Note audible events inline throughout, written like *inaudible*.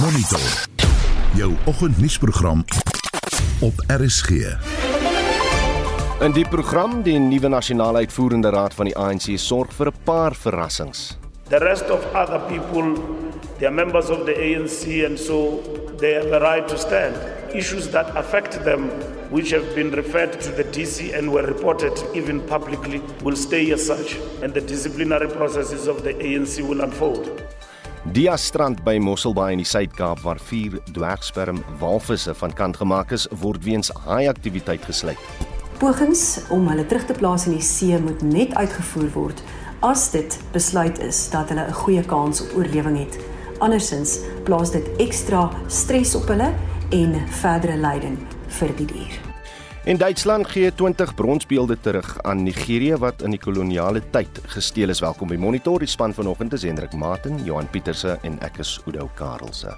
Monitor. Jou oggendnuusprogram op RSG. In die program die nuwe nasionale uitvoerende raad van die ANC sorg vir 'n paar verrassings. The rest of other people, they are members of the ANC, and so they have a right to stand. Issues that affect them, which have been referred to the DC and were reported even publicly, will stay as such, and the disciplinary processes of the ANC will unfold. Dia strand by Mosselbaai in die Suid-Kaap waar vier dwergsperm walvisse van kant gemaak is, word weens haai-aktiwiteit gesluit. Pogings om hulle terug te plaas in die see moet net uitgevoer word as dit besluit is dat hulle 'n goeie kans op oorlewing het. Andersins plaas dit ekstra stres op hulle en verdere lyding vir die dier. En Duitsland gee 20 bronsbeelde terug aan Nigerië wat in die koloniale tyd gesteel is. Welkom by Monitor, die span vanoggend is Hendrik Maten, Johan Pieterse en ek is Udo Karelse.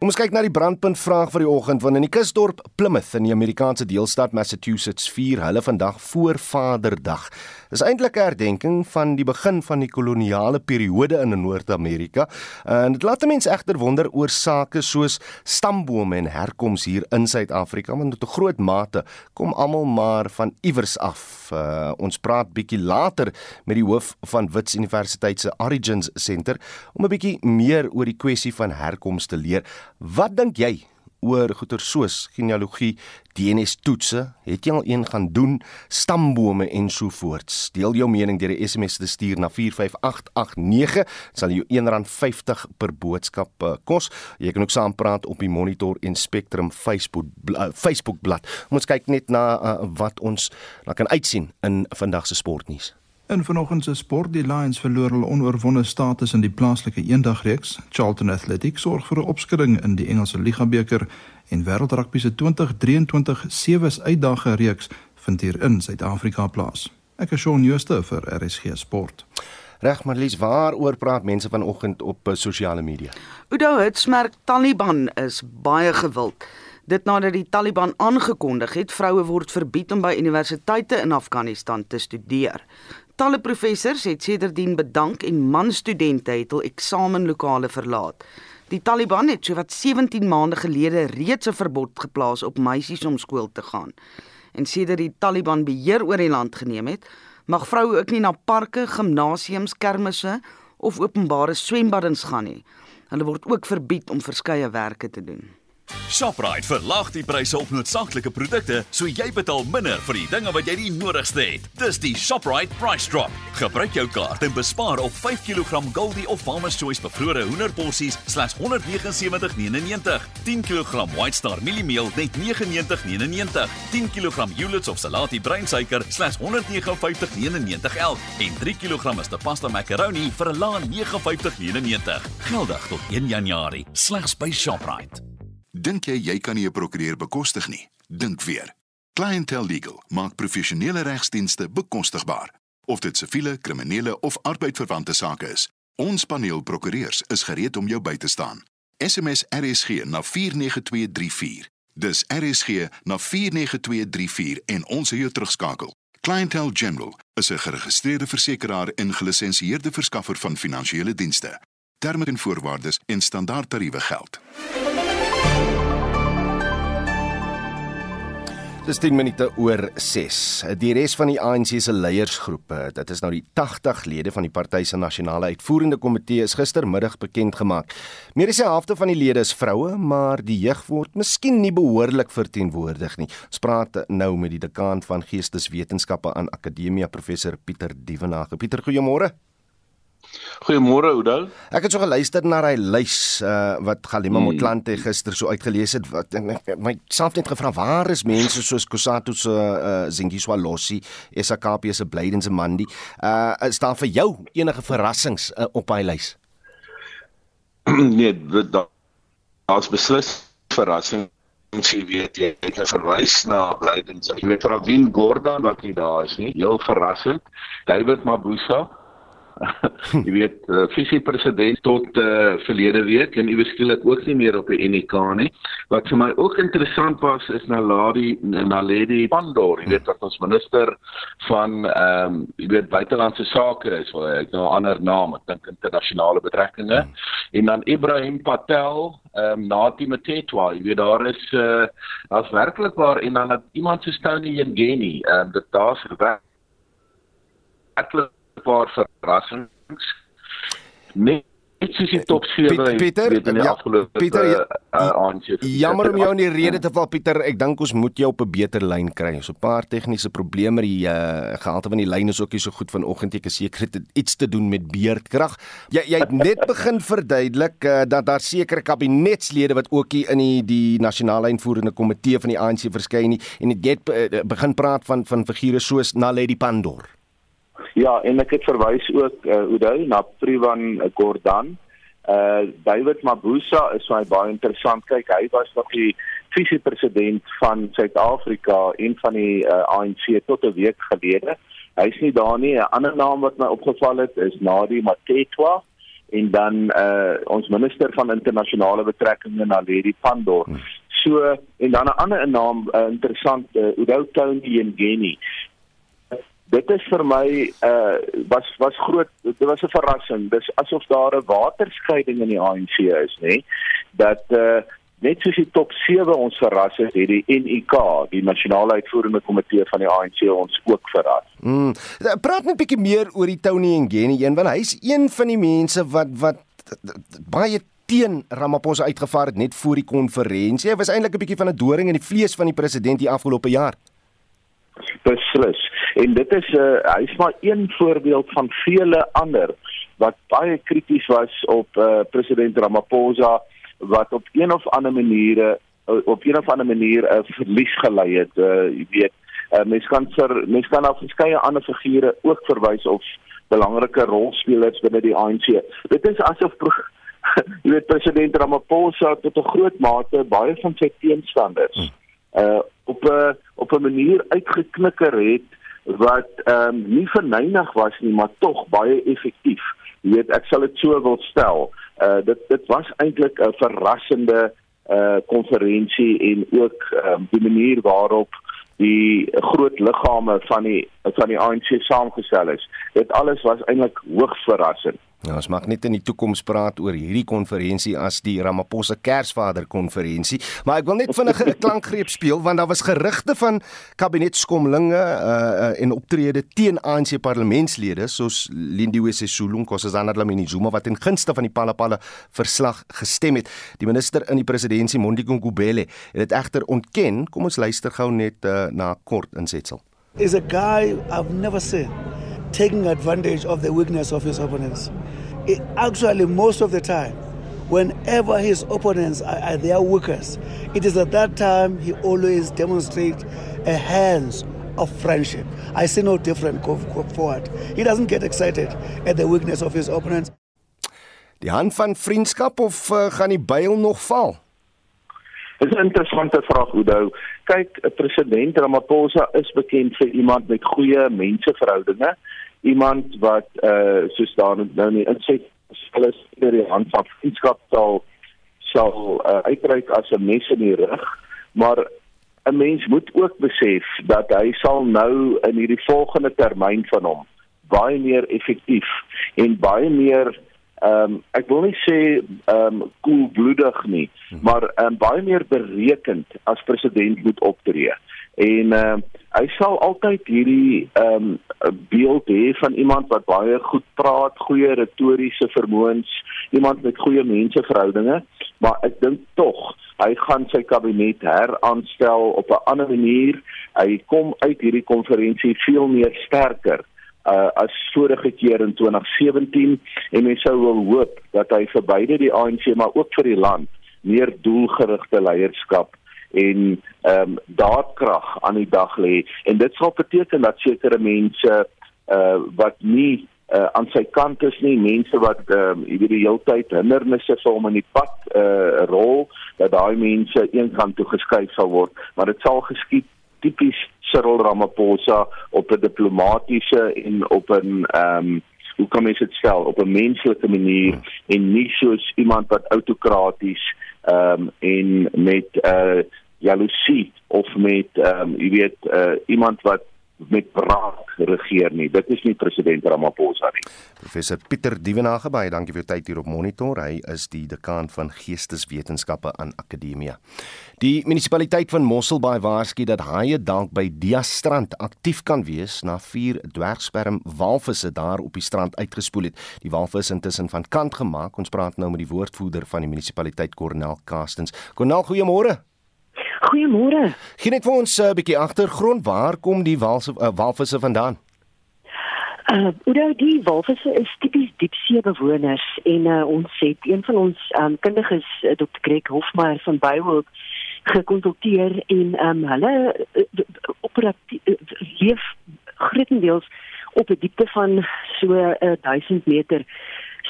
Kom ons kyk na die brandpunt vraag vir die oggend want in die kusdorp Plymouth in die Amerikaanse deelstaat Massachusetts vier hulle vandag Voorvaderdag. Dis eintlik 'n herdenking van die begin van die koloniale periode in Noord-Amerika. En dit laat mense egter wonder oor sake soos stambome en herkoms hier in Suid-Afrika want tot 'n groot mate kom almal maar van iewers af. Uh, ons praat bietjie later met die hoof van Wits Universiteit se Origins Center om 'n bietjie meer oor die kwessie van herkoms te leer. Wat dink jy oor goeie soos genealogie, DNS toetse? Het jy al een gaan doen? Stambome en so voorts. Deel jou mening deur 'n SMS te stuur na 45889. Dit sal jou R1.50 per boodskap uh, kos. Jy kan ook saampraat op die Monitor en Spectrum Facebook uh, Facebook bladsy. Ons kyk net na uh, wat ons na kan uitsien in vandag se sportnuus. In vanoggend se sport, die Lions verloor hul onoorwonde status in die plaaslike eendagreeks. Charlton Athletic sorg vir 'n opskudding in die Engelse Ligabeker en Wêreldrugby se 2023 sewes uitdaging reeks vind hier in Suid-Afrika plaas. Ek is Shaun Jooste vir RSG Sport. Reg Marlies, waaroor praat mense vanoggend op uh, sosiale media? Udo Hitsmerk Taliban is baie gewild. Dit nadat die Taliban aangekondig het vroue word verbied om by universiteite in Afghanistan te studeer. Talle professors het sedertdien bedank en man studente het hul eksamenlokale verlaat. Die Taliban het sowat 17 maande gelede reeds 'n verbod geplaas op meisies om skool te gaan. En sedert die Taliban beheer oor die land geneem het, mag vroue ook nie na parke, gimnasiums, kermisse of openbare swembaddens gaan nie. Hulle word ook verbied om verskeie werke te doen. Shoprite verlaag die pryse op noodsaaklike produkte, so jy betaal minder vir die dinge wat jy die nodigste het. Dis die Shoprite Price Drop. Gebruik jou kaart en bespaar op 5 kg Goldie of Farmer's Choice bevrore hoenderporsies slegs R179.99. 10 kg White Star mieliemeel net R99.99. 10 kg Hulets of Salati breinsuiker slegs R159.99 elk en 3 kg Mr Pasta macaroni vir 'n lae R59.99. Geldig tot 1 Januarie, slegs by Shoprite. Dink jy jy kan nie 'n prokureur bekostig nie? Dink weer. Clientele Legal maak professionele regsdienste bekostigbaar, of dit siviele, kriminele of arbeidsverwante sake is. Ons paneel prokureurs is gereed om jou by te staan. SMS RSG na 49234. Dis RSG na 49234 en ons sal jou terugskakel. Clientele General is 'n geregistreerde versekeraar en gelisensieerde verskaffer van finansiële dienste. Terme en voorwaardes en standaardtariewe geld. Dis 10 minute oor 6. Die res van die ANC se leiersgroepe, dit is nou die 80 lede van die party se nasionale uitvoerende komitee is gistermiddag bekend gemaak. Meer as die helfte van die lede is vroue, maar die jeug word miskien nie behoorlik verteenwoordig nie. Ons praat nou met die dekaan van Geesteswetenskappe aan Akademia, professor Pieter Dievenage. Pieter, goeiemôre. Goeiemôre Oudo. Ek het so geluister na hy lys uh, wat Galima hmm. Motlanthe gister so uitgelees het wat my self net gevra waar is mense soos Kusatu se uh, Zingiswa Lossi, SKP se Blyden se Mandi. Uh is daar vir jou enige verrassings uh, op hy lys? *clears throat* nee, daar's beslis verrassings jy weet jy het verwys na Blyden. Jy weet Ravin Gordon wat nie daar is nie. Heel verrassend. David Mabuza *laughs* jy weet, uh, visiepresident tot uh, verlede week en iewers skielik ook nie meer op die UNK nie. Wat vir my ook interessant was is Naladi Naledi Pandor, jy weet wat ons minister van ehm um, jy weet buitelandse sake is, of ek nou 'n ander naam, ek dink internasionale betrekkinge. Hmm. En dan Ibrahim Patel, ehm um, Nati Matetwa, jy weet daar is uh, as werklik waar en dan iemand so Tony Ngeni, ehm um, dit daar's werklik paar verrassings. Net Dit is die top 7 Pieter, in die ja, afgelope Pieter, ja, uh, jammer om jou in die rede te val Pieter, ek dink ons moet jou op 'n beter lyn kry. So 'n paar tegniese probleme, die uh, gehalte van die lyn is ook nie so goed vanoggend. Ek is seker dit het iets te doen met beerdkrag. Jy jy het net *laughs* begin verduidelik uh, dat daar sekere kabinetslede wat ook hier in die die nasionale uitvoerende komitee van die ANC verskyn nie en dit het uh, begin praat van van figure soos Naledi Pandor. Ja, en ek het verwys ook uh, Ouday na Privan Gordhan. Uh David Mabuza is my baie interessant. Kyk, hy was nog die visiepresident van Suid-Afrika en van die uh, ANC tot 'n week gelede. Hy's nie daar nie. 'n Ander naam wat my opgeval het is Nadi Matetwa en dan uh ons minister van internasionale betrekkinge Naledi Pandor. Hmm. So en dan 'n ander naam uh, interessant uh, Oudo Tony Ngeni dit is vir my uh was was groot dit was 'n verrassing dis asof daar 'n waterskeiding in die ANC is nê dat uh net soos die top 7 ons verras het het die NUK die nasionale uitvoerende komitee van die ANC ons ook verras. Mm. Praat net 'n bietjie meer oor die Tony Ngeni een want hy's een van die mense wat wat baie teen Ramaphosa uitgevaar het net voor die konferensie. Hy was eintlik 'n bietjie van 'n doring in die vlees van die president die afgelope jaar. Beslis. En dit is 'n uh, hy's maar een voorbeeld van vele ander wat baie krities was op uh, president Ramaphosa wat op een of ander maniere uh, op een of ander manier 'n uh, verlies gelei het. Uh, jy weet, uh, mense kan vir mense kan na verskeie ander figure ook verwys of belangrike rolspelers binne die ANC. Dit is asof *laughs* jy weet president Ramaphosa tot 'n groot mate baie van sy teenstanders uh op 'n op 'n manier uitgeknikker het wat ehm um, nie verneig was nie, maar tog baie effektief. Jy weet, ek sal dit so wil stel. Uh dit dit was eintlik 'n verrassende uh konferensie en ook ehm um, die manier waarop die groot liggame van die van die ANC saamgestel is. Dit alles was eintlik hoogs verrassend. Ja, ons mag net in die toekoms praat oor hierdie konferensie as die Ramaphosa Kersvader konferensie, maar ek wil net vinnig 'n klankgreep speel want daar was gerugte van kabinetskomlinge uh, uh en optrede teen ANC parlementslede soos Lindiwe Sisulu, Nkosazana Dlamini Zuma wat in gunste van die Palapala verslag gestem het. Die minister in die presidentskap Mondiko Ngubele het dit egter ontken. Kom ons luister gou net uh, na kort insetsel. Is a guy I've never seen taking advantage of the weakness of his opponents. It, actually, most of the time, whenever his opponents are at their weakest, it is at that time he always demonstrates a hands of friendship. I see no different go, go forward. He doesn't get excited at the weakness of his opponents. Die hand van vriendskap of uh, gaan die byl nog val? Dis 'n interessante vraag, Oudo. Kyk, president Ramaphosa is bekend vir iemand met goeie menseverhoudinge iemand wat eh uh, soos daar nou nie insê alles deur die hand van vriendskap sal sal uh, uitreik as 'n mes in die rug. Maar 'n mens moet ook besef dat hy sal nou in hierdie volgende termyn van hom baie meer effektief en baie meer ehm um, ek wil nie sê ehm um, koelbloedig nie maar ehm um, baie meer berekend as president moet optree en uh, hy sal altyd hierdie ehm um, beeld hê van iemand wat baie goed praat, goeie retoriese vermoëns, iemand met goeie menseverhoudinge, maar ek dink tog hy gaan sy kabinet heraanstel op 'n ander manier. Hy kom uit hierdie konferensie veel meer sterker uh, as vorige keer in 2017 en mens sou wil hoop dat hy vir beide die ANC maar ook vir die land meer doelgerigte leierskap en ehm um, daadkrag aan die dag lê. En dit sal beteken dat sekere mense uh wat nie uh aan sy kant is nie mense wat ehm um, hierdie die hele tyd hindernisse vir hom in die pad uh rol dat daai mense eenkant toe geskuif sal word. Maar dit sal geskied tipies Cyril Ramaphosa op 'n diplomatisiese en op 'n ehm um, hoe kan mens dit stel? Op 'n menslike manier hmm. en nie soos iemand wat autokraties ehm um, en met 'n uh, jaloesie of met ehm um, jy weet uh, iemand wat met praat regeer nie. Dit is nie president Ramaphosa nie. Professor Pieter Dievenage baie dankie vir u tyd hier op Monitor. Hy is die dekaan van Geesteswetenskappe aan Akademia. Die munisipaliteit van Mosselbaai waarsku dat haie dalk by Diastrand aktief kan wees na vier dwergsperm walvisse daar op die strand uitgespoel het. Die walvis intussen van kant gemaak. Ons praat nou met die woordvoerder van die munisipaliteit Cornel Kastens. Cornel, goeiemôre. Goeiemôre. Gee net vir ons 'n uh, bietjie agtergrond, waar kom die walse, uh, walvisse vandaan? Uh, Oudou die walvisse is tipies diepseebewoners en uh, ons het een van ons um, kundiges uh, Dr. Greg Hofmeyer van Bywolk gekonsulteer en um, hulle uh, operatief uh, leef grootendeels op 'n diepte van so uh, 1000 meter.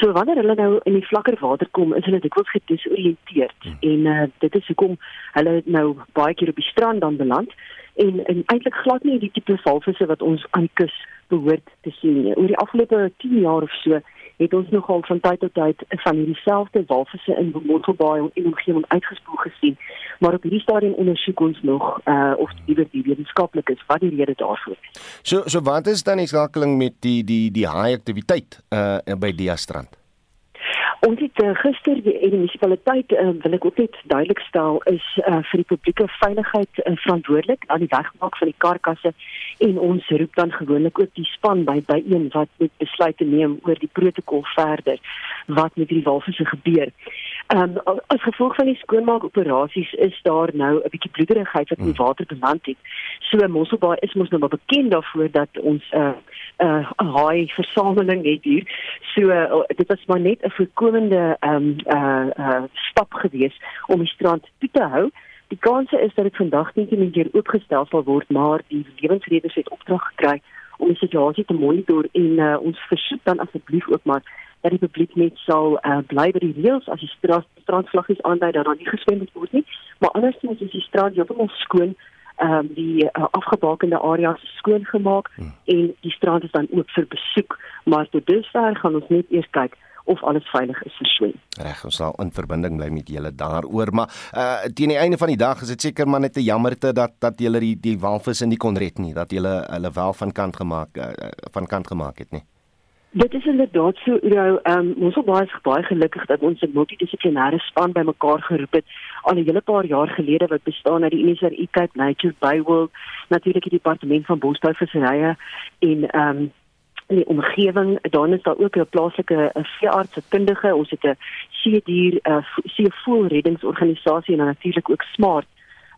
So wanneer hulle nou in die vlakker water kom, is hulle dikwels gedesoriënteerd hmm. en uh, dit is hoekom hulle nou baie keer op die strand dan beland en en eintlik glad nie die tipe walvisse wat ons aan die kus behoort te sien nie. Oor die afgelope 10 jaar of so het ons nogal van tyd tot tyd van hierdie selfde walvisse in Mottelbaai en omgewing uitgespoel gesien. Maar op hierdie stadium ondersoek ons nog uh of dit die wetenskaplik is wat die rede daarvoor is. So so wat is dan die skakeling met die die die haai aktiwiteit uh by Diastrand? Ons het uh, gister die, die munisipaliteit uh, wil ek ook net duidelik stel is uh, vir die publieke veiligheid uh, verantwoordelik aan die wegmaak van die karkasse en ons roep dan gewoonlik ook die span by by een wat moet besluit neem oor die protokol verder wat met die walvisse gebeur. Ehm um, as gevolg van die skoonmaakoperasies is daar nou 'n bietjie bloederigheid wat in die hmm. water beland het. So Mosselbaai is mos nou maar bekend daarvoor dat ons 'n uh, uh, haai versameling het hier. So uh, dit was maar net 'n voorkomende um, uh, uh stap gewees om die strand toe te hou. Die kanse is dat dit vandag net weer oopgestel sal word, maar die lewensredes het opdrag gekry om die situasie te monitor en uh, ons versoek dan asseblief ook maar dat die publiek net sal uh, bly by die reëls as die strand strandvlaggies aandui dat daar nie geswem word nie, maar andersins is die strand heeltemal skoon ehm um, die uh, afgebakende areas skoon gemaak hmm. en die strand is dan oop vir besoek, maar tot dusver gaan ons net eers kyk of alles veilig is vir swem. Reg, ons sal in verbinding bly met julle daaroor, maar uh teen die einde van die dag is dit seker maar net 'n jammerte dat dat julle die die walvis in die kon red nie, dat julle hulle wel van kant gemaak uh, van kant gemaak het nie. Dit is inderdaad so ehm um, ons was baie baie gelukkig dat ons 'n multidissiplinêre span bymekaar geroep het al 'n hele paar jaar gelede wat bestaan uit die UNICEF Cape Nature Bywolf, natuurlik die departement van bosbou visserye en ehm um, in die omgewing dan is daar ook 'n plaaslike veearts, 'n kundige, ons het 'n seedier uh, seevoelreddingsorganisasie en natuurlik ook Smart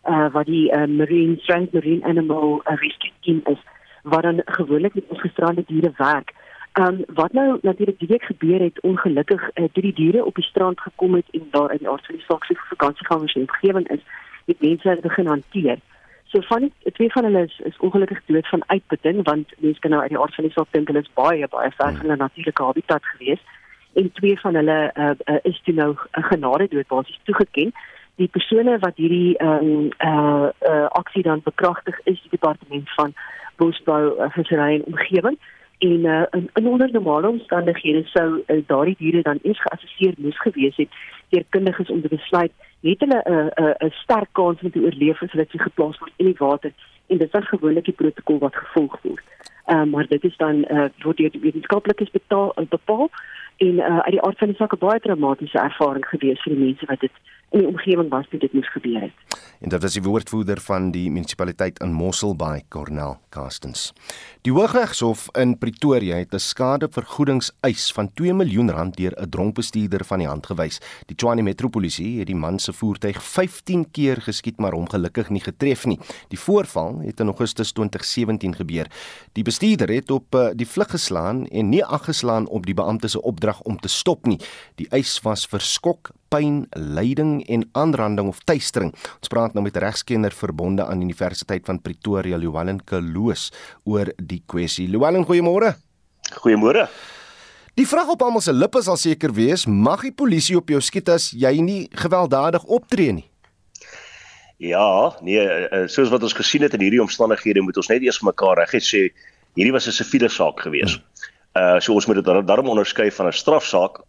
uh, wat die uh, Marine Strength Marine Animal Rescue Team is wat dan gewoonlik met ons gestrande diere werk. Ehm um, wat nou natuurlik die week gebeur het ongelukkig uh, drie diere op die strand gekom het en daar in die aard van die saak se vakansiegangers in omgewing is, het mense dit begin hanteer. So van die twee van hulle is, is ongelukkig dood van uitputting want mense kan nou uit die aard van die saak dink hulle is baie baie ver van hulle natuurlike habitat gewees en twee van hulle uh, uh, is toe nou 'n genade dood basies toegeken. Die persone wat hierdie ehm um, uh, uh, aksie dan bekragtig is die departement van bosbou, uh, visserry en omgewing en uh, in, in onder normale omstandighede sou uh, daardie diere dan eens geassesseer moes gewees het deur kundiges om te besluit het hulle 'n uh, 'n uh, 'n sterk kans om te oorleef as hulle te geplaas word in die water en dit is gewoonlik die protokol wat gevolg word. Ehm uh, maar dit is dan uh, word deur die wetenskaplikes bepaal bepaal en uh, uit die aard van die saak 'n baie traumatiese ervaring gewees vir die mense wat dit in die omgewing was toe dit moes gebeur het. En dit was die woordvoerder van die munisipaliteit in Mosselbaai, Cornel Castens. Die Hooggeregshof in Pretoria het 'n skadevergoedingseis van 2 miljoen rand deur 'n dronk bestuurder van die hand gewys. Die Tshwane Metropolisie het die man se voertuig 15 keer geskiet maar hom gelukkig nie getref nie. Die voorval het in Augustus 2017 gebeur. Die bestuurder het op uh, die vlug geslaan en nie aggeslaan op die beampte se opdrag om te stop nie. Die eis was verskok, pyn, lyding en aanranding of tuistering. Ons praat nou met regskenner verbonde aan Universiteit van Pretoria, Llewellyn Kaloos oor die kwessie. Llewellyn, goeiemôre. Goeiemôre. Die vraag op almal se lippe sal seker wees, mag die polisie op jou skiet as jy nie gewelddadig optree nie? Ja, nee, eh, eh, soos wat ons gesien het in hierdie omstandighede moet ons net eers mekaar reg sê hierdie was 'n siviele saak gewees. Uh so ons moet dit daarom onderskei van 'n strafsaak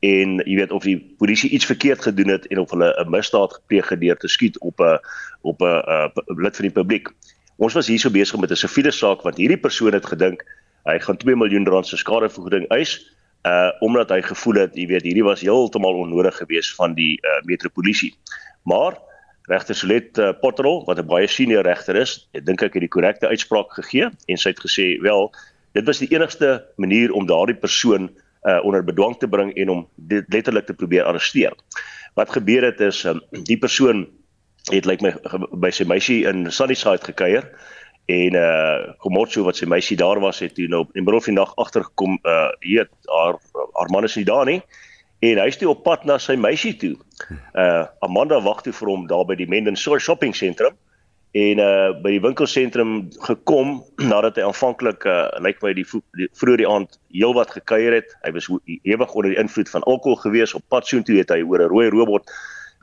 en jy weet of die polisie iets verkeerd gedoen het en of hulle 'n misdaad gepleeg het deur te skiet op 'n op 'n lid van die publiek. Ons was hierso besig met 'n siviele saak want hierdie persoon het gedink hy gaan 2 miljoen rand se skadevergoeding eis uh omdat hy gevoel het, jy weet, hierdie was heeltemal onnodig geweest van die uh metropolisie. Maar regter Solet uh, Potterol wat 'n baie senior regter is, ek dink ek het die korrekte uitspraak gegee en sy het gesê, "Wel, dit was die enigste manier om daardie persoon uh onder bedwang te bring en om dit letterlik te probeer arresteer." Wat gebeur het is um, die persoon het lyk my by sy meisie in Sunnyside gekuier en uh Komotso wat sy meisie daar was het toe nou in middel van die nag agtergekom uh hier haar haar man is nie daar nie en hy toe op pad na sy meisie toe. Uh Amanda wag toe vir hom daar by die Menden shopping sentrum en uh by die winkelsentrum gekom nadat hy aanvanklik uh lyk my die, die vroeër die aand heelwat gekuier het. Hy was ewig onder die invloed van alkohol gewees. Op pad soontoe het hy oor 'n rooi robot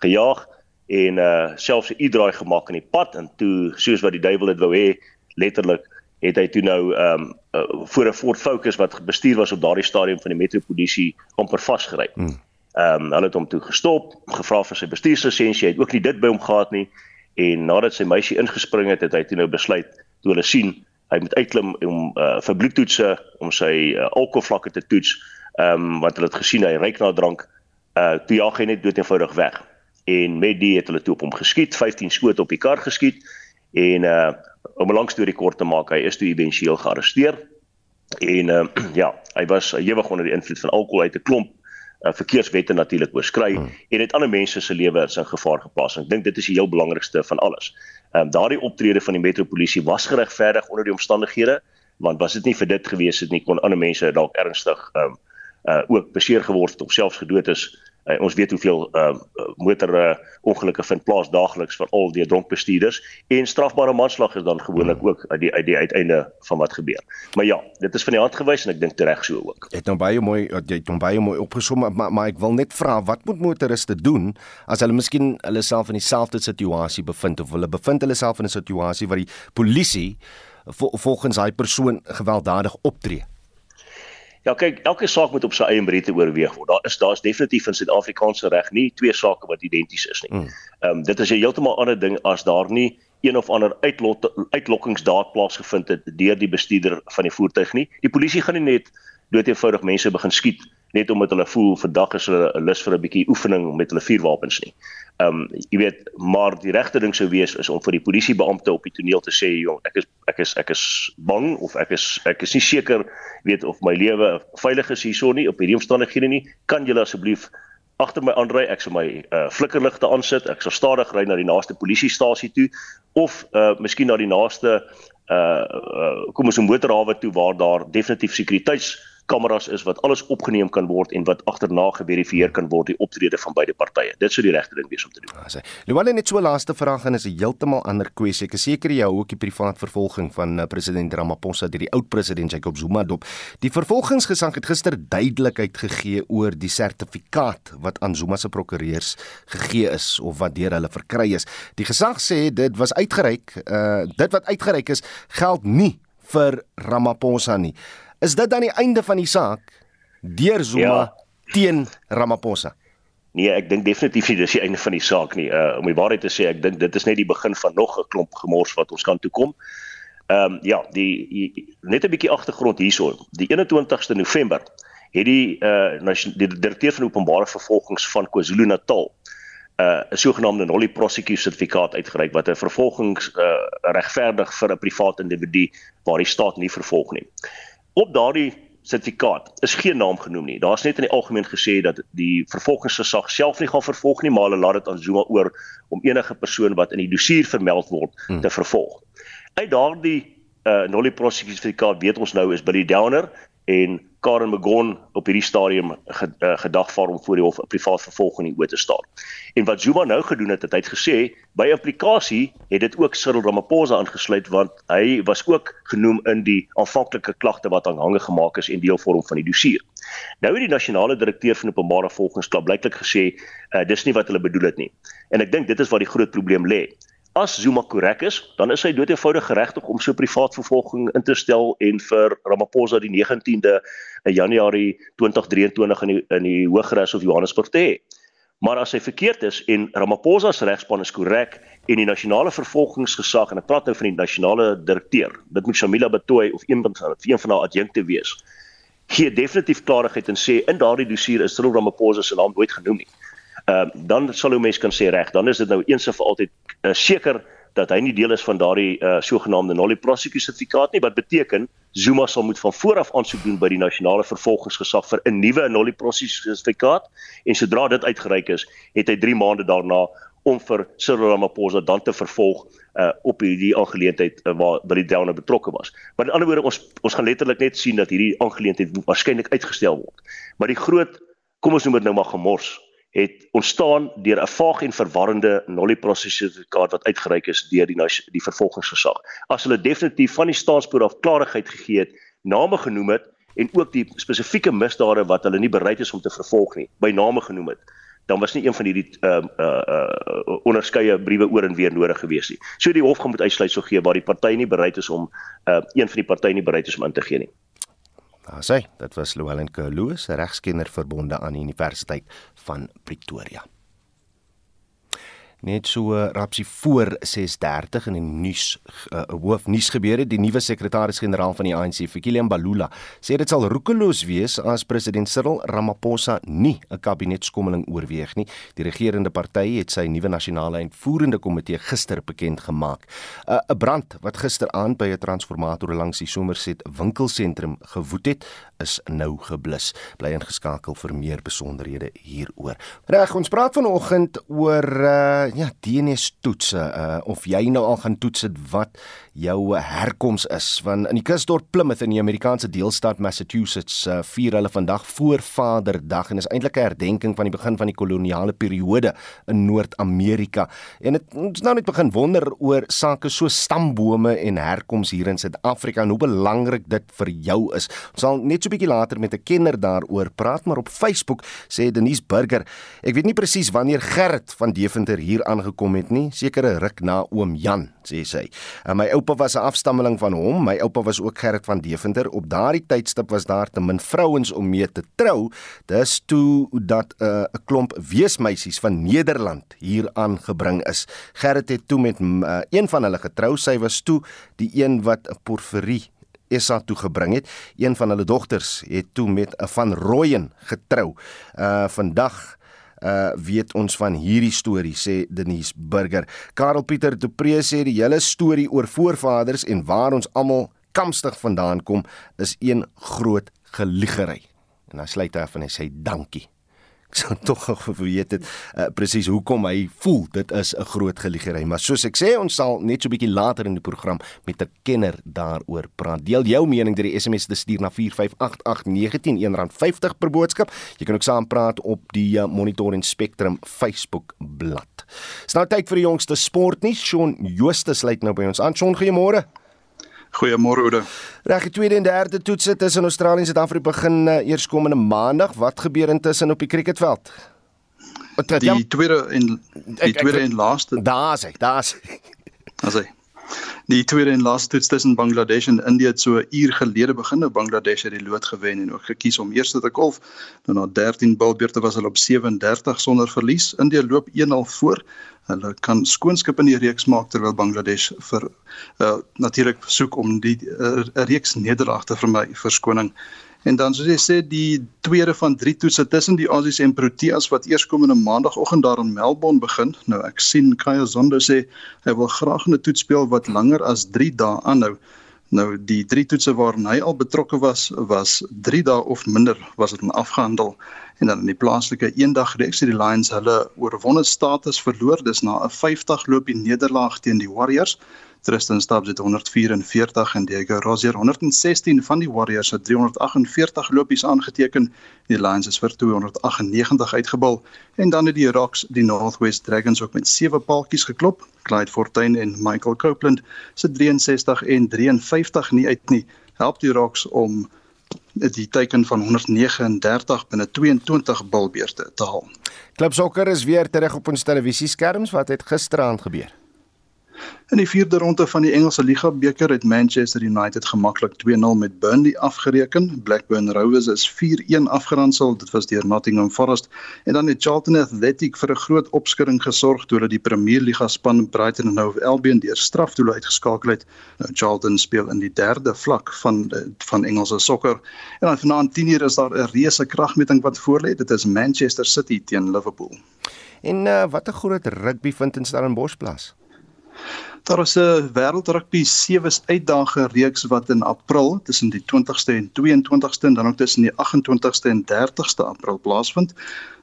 gejaag en uh selfs 'n u-draai gemaak in die pad. En toe soos wat die duiwel dit wou hê letterlik het hy toe nou ehm um, uh, voor 'n Ford Focus wat bestuur was op daardie stadium van die metropolisie amper vasgery. Ehm um, hulle het hom toe gestop, gevra vir sy bestuurslisensie, hy het ook nie dit by hom gehad nie en nadat sy meisie ingespring het, het hy toe nou besluit toe hulle sien hy moet uitklim om uh, vir bloedtoetse om sy uh, alkoholvlakke te toets. Ehm um, want hulle het gesien hy ryk na drank. Uh toe jaag hy net dood eenvoudig weg. En met die het hulle toe op hom geskiet, 15 skote op die kar geskiet en uh om 'n lang storie kort te maak, hy is toe éventueel gearresteer. En uh, *clears throat* ja, hy was ewig onder die invloed van alkohol uit 'n klomp uh, verkeerswette natuurlik oorskry hmm. en het ander mense se lewens in gevaar geplaas. Ek dink dit is die heel belangrikste van alles. Ehm um, daardie optrede van die metropolisie was geregverdig onder die omstandighede, want was dit nie vir dit gewees het nie kon ander mense dalk ernstig ehm um, uh ook beseer geword het of selfs gedood is Uh, ons weet hoeveel uh, motor uh, ongelukke vind plaas daagliks veral deur dronk bestuurders en strafbare manslag is dan gewoonlik ook uit die uit die uiteinde van wat gebeur. Maar ja, dit is van die hand gewys en ek dink reg so ook. Het nou baie mooi jy het nou baie mooi opgesom maar maar ek wil net vra wat moet motoriste doen as hulle miskien hulle self in dieselfde situasie bevind of hulle bevind hulle self in 'n situasie waar die polisie volgens daai persoon gewelddadig optree? Ja, kyk, elke saak moet op sy eie meriete oorweeg word. Daar is daar's definitief in Suid-Afrikaanse reg nie twee sake wat identies is nie. Hmm. Ehm mm. um, dit is 'n heeltemal ander ding as daar nie een of ander uitlot uitlokkingsdaad plaasgevind het deur die bestuurder van die voertuig nie. Die polisie gaan nie net doeteenvoudig mense begin skiet net omdat hulle voel vandag is hulle lus vir 'n bietjie oefening met hulle vuurwapens nie. Um, jy weet, maar die regte ding sou wees is om vir die polisiebeampte op die toneel te sê, jong, ek is ek is ek is bang of ek is ek is nie seker weet of my lewe veilig is hierso nie op hierdie omstandighede nie. Kan julle asseblief agter my aanry, ek sal my uh, flikkerligte aansit, ek sal stadig ry na die naaste polisiestasie toe of uh miskien na die naaste uh, uh kom ons 'n motorhawe toe waar daar definitief sekuriteits kameras is wat alles opgeneem kan word en wat agterna geverifieer kan word die optrede van beide partye. Dit sou die regte ding wees om te doen. Ja, Luwale net so laaste vraag en is 'n heeltemal ander kwessie. Ek is seker jy hou ook die privaat vervolging van uh, president Ramaphosa deur die oud president Jacob Zuma dop. Die vervolgingsgesag het gister duidelikheid gegee oor die sertifikaat wat aan Zuma se prokureurs gegee is of wat deur hulle verkry is. Die gesag sê dit was uitgereik, uh dit wat uitgereik is geld nie vir Ramaphosa nie. Is dit dan die einde van die saak deur Zuma ja. teen Ramaphosa? Nee, ek dink definitief nie dis die einde van die saak nie. Uh om die waarheid te sê, ek dink dit is net die begin van nog 'n klomp gemors wat ons kan toe kom. Ehm um, ja, die, die net 'n bietjie agtergrond hierso. Die 21ste November het die uh die direkteur van openbare vervolgings van KwaZulu-Natal uh 'n sogenaamde nollie prosecution sertifikaat uitgereik wat 'n vervolgings uh regverdig vir 'n privaat individu waar die staat nie vervolg nie op daardie sertifikaat is geen naam genoem nie. Daar's net in die algemeen gesê dat die vervolgingsgesag self nie gaan vervolg nie, maar hulle laat dit aan Zuma oor om enige persoon wat in die dossier vermeld word hmm. te vervolg. Uit daardie uh nollie prosecution sertifikaat weet ons nou is Billy Downer en Karen Magon op hierdie stadium eh, gedagvaar om voor die hof 'n privaat vervolging in die oë te staan. En wat Zuma nou gedoen het, het hy gesê by implikasie het dit ook Cyril Ramaphosa aangesluit want hy was ook genoem in die aanvanklike klagte wat aanhange gemaak is en deel vorm van die dossier. Nou het die nasionale direkteur van openbare vervolgingsklub blyklik gesê uh, dis nie wat hulle bedoel het nie. En ek dink dit is waar die groot probleem lê. As Zuma korrek is, dan is hy dood eenvoudig geregtig om so privaat vervolging in te stel en vir Ramaphosa die 19de Januarie 2023 in die in die Hooggeregs of Johannesburg te hê. Maar as hy verkeerd is en Ramaphosa se regspan is korrek en die nasionale vervolgingsgesag en ek praat nou van die nasionale direkteur, dit moet Shamila Batoy of een van een van haar adjunkte wees. Gee definitief klarigheid en sê in daardie dossier is Cyril Ramaphosa se naam nooit genoem nie ehm uh, dan sal ou mens kan sê reg, dan is dit nou eens en vir altyd uh, seker dat hy nie deel is van daardie uh, sogenaamde nollie prosecution sertifikaat nie wat beteken Zuma sal moet van vooraf aansoek doen by die nasionale vervolgingsgesag vir 'n nuwe nollie prosecution sertifikaat en sodra dit uitgereik is, het hy 3 maande daarna om vir Cyril Ramaphosa dan te vervolg uh, op hierdie aangeleentheid uh, waar by die Delna betrokke was. Maar in ander woorde ons ons gaan letterlik net sien dat hierdie aangeleentheid waarskynlik uitgestel word. Maar die groot kom ons noem dit nou maar gemors het ontstaan deur 'n vaag en verwarrende nollie-prosessertifikaat wat uitgereik is deur die die vervolgingsgesag. As hulle definitief van die staatspoor af klarigheid gegee het, name genoem het en ook die spesifieke misdade wat hulle nie bereid is om te vervolg nie, by name genoem het, dan was nie een van hierdie ehm uh, uh, uh, onderskeie briewe oor en weer nodig gewees nie. So die hof gaan moet uitsluit so gee waar die party nie bereid is om uh, een van die partye nie bereid is om in te gee nie. Daar sê, dit was Llewellyn Kerloos, regskenner verbonde aan die Universiteit van Pretoria. Net so rapsie voor 6:30 in die nuus uh, hoof nuus gebeure die nuwe sekretaris-generaal van die ANC Fikile Mbalula sê dit sal roekeloos wees as president Cyril Ramaphosa nie 'n kabinetskommeling oorweeg nie. Die regerende party het sy nuwe nasionale uitvoerende komitee gister bekend gemaak. 'n uh, brand wat gisteraand by 'n transformator langs die Somerset winkelsentrum gewoed het, is nou geblus. Bly ingeskakel vir meer besonderhede hieroor. Reg, ons praat vanoggend oor uh, ja, DNA toetse uh, of jy nou al gaan toets het wat jou herkoms is. Want in die kusdorp Plymouth in die Amerikaanse deelstaat Massachusetts uh, vier hulle vandag voorvaderdag en is eintlik 'n herdenking van die begin van die koloniale periode in Noord-Amerika. En dit ons nou net begin wonder oor sake so stambome en herkoms hier in Suid-Afrika en hoe belangrik dit vir jou is. Ons sal net so 'n bietjie later met 'n kenner daaroor praat maar op Facebook sê Denise Burger ek weet nie presies wanneer Gerrit van Deventer hier aangekom het nie sekere ruk na oom Jan sê sy en my oupa was 'n afstammeling van hom. My oupa was ook Gerrit van Deventer. Op daardie tydstip was daar te min vrouens om mee te trou. Dis toe dat eh, 'n uh, klomp weesmeisies van Nederland hier aangebring is. Gerrit het toe met uh, een van hulle getrou. Sy was toe die een wat 'n porferie Essa toe gebring het. Een van hulle dogters het toe met 'n van Rooyen getrou. Uh vandag uh weet ons van hierdie storie sê Denise Burger. Karel Pieter de Pre sê die hele storie oor voorvaders en waar ons almal kamstig vandaan kom is een groot geliegery. En dan sluit hy af en hy sê dankie ek sou tog geweet het uh, presies hoekom hy voel dit is 'n groot geliegery maar soos ek sê ons sal net so 'n bietjie later in die program met 'n kenner daaroor praat. Deel jou mening deur die SMS te stuur na 4588919 R50 per boodskap. Jy kan ook saam praat op die uh, Monitor en Spectrum Facebook bladsy. Nou tyd vir die jongste sportnuus. Shaun Jooste sluit nou by ons aan. Shaun goeiemôre Goeiemôre Oude. Reg, die tweede en derde toetse tussen Australië en Suid-Afrika begin uh, eerskomende maandag. Wat gebeur intussen op die cricketveld? Die tweede en die tweede en laaste. Daar's hy, daar's. Daar's hy. Die tweede en laaste toets tussen Bangladesh en Indië het so 'n uur gelede begin. Nou Bangladesh het die lood gewen en ook gekies om eers te kolf. Nou na 13 balbeurte was hulle op 37 sonder verlies. Indië loop 1-0 voor. Hulle kan skoonskip in die reeks maak terwyl Bangladesh vir uh, natuurlik soek om die uh, reeks nederlaag te vermy verskoning. En dan soos jy sê die tweede van drie toetse tussen die Aussies en Proteas wat eerskomende maandagooggend daar in Melbourne begin. Nou ek sien Kaya Zondo sê hy wil graag 'n toets speel wat langer as 3 dae aanhou. Nou die drie toetse waarin hy al betrokke was was 3 dae of minder was dit afgehandel en dan in die plaaslike eendag reeks het die Lions hulle oorwonde status verloor dis na 'n 50 loopie nederlaag teen die Warriors. Tristan Stubbs het 144 en Diego Rozier 116 van die Warriors het 348 lopies aangeteken. Die Lions is vir 298 uitgebal en dan het die Rocks die Northwest Dragons ook met sewe paaltjies geklop. Clyde Fortuin en Michael Copeland se 63 en 53 nie uit nie. Help die Rocks om die teiken van 139 binne 22 bilbeerte te haal. Klub sokker is weer terug op ons televisieskerms wat het gisteraand gebeur. In die vierde ronde van die Engelse Liga beker het Manchester United gemaklik 2-0 met Burnley afgereken. Blackburn Rovers is 4-1 afgeronsel. Dit was deur Nottingham Forest en dan het Charlton Athletic vir 'n groot opskudding gesorg toe hulle die Premier Liga span Brighton Hove Albion deur strafdoel uitgeskakel het. Nou Charlton speel in die derde vlak van van Engelse sokker. En dan vanaand 10:00 is daar 'n reuse kragmeting wat voorlê. Dit is Manchester City teen Liverpool. En uh, wat 'n groot rugby vind in Stellenbosch plaas. Daar is 'n wêreldrugby sewes uitdagings reeks wat in April tussen die 20ste en 22ste en dan ook tussen die 28ste en 30ste April plaasvind.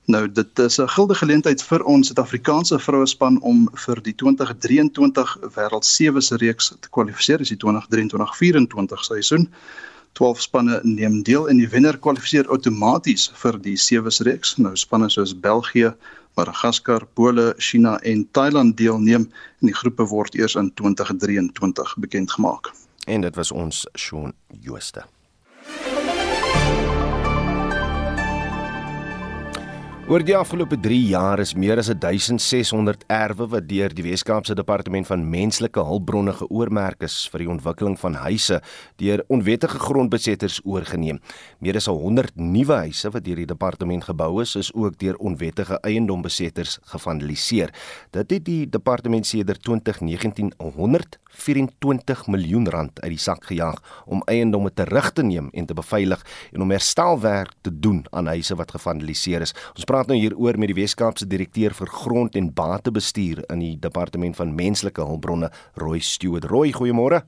Nou dit is 'n gilde geleentheid vir ons Suid-Afrikaanse vroue span om vir die 2023 wêreld sewes reeks te kwalifiseer, dis die 2023-24 seisoen. 12 spanne neem deel en die wenner kwalifiseer outomaties vir die sewes reeks. Nou spanne soos België, Madagaskar, Pole, China en Thailand deelneem en die groepe word eers in 2023 bekend gemaak. En dit was ons Shaun Jooste. Oor die afgelope 3 jaar is meer as 1600 erwe wat deur die Weskaapse Departement van Menslike Hulpbronne geoormerk is vir die ontwikkeling van huise deur onwettige grondbesetters oorgeneem. Meer as 100 nuwe huise wat deur die departement gebou is, is ook deur onwettige eiendombesetters gevandaliseer. Dit het die departement sedert 2019 124 miljoen rand uit die sak gejaag om eiendomme terug te neem en te beveilig en om herstelwerk te doen aan huise wat gevandaliseer is. Ons praat nou hieroor met die Weskaapse direkteur vir grond en batebestuur in die departement van menslike hulpbronne, Roy Stewart. Roy, goeiemôre.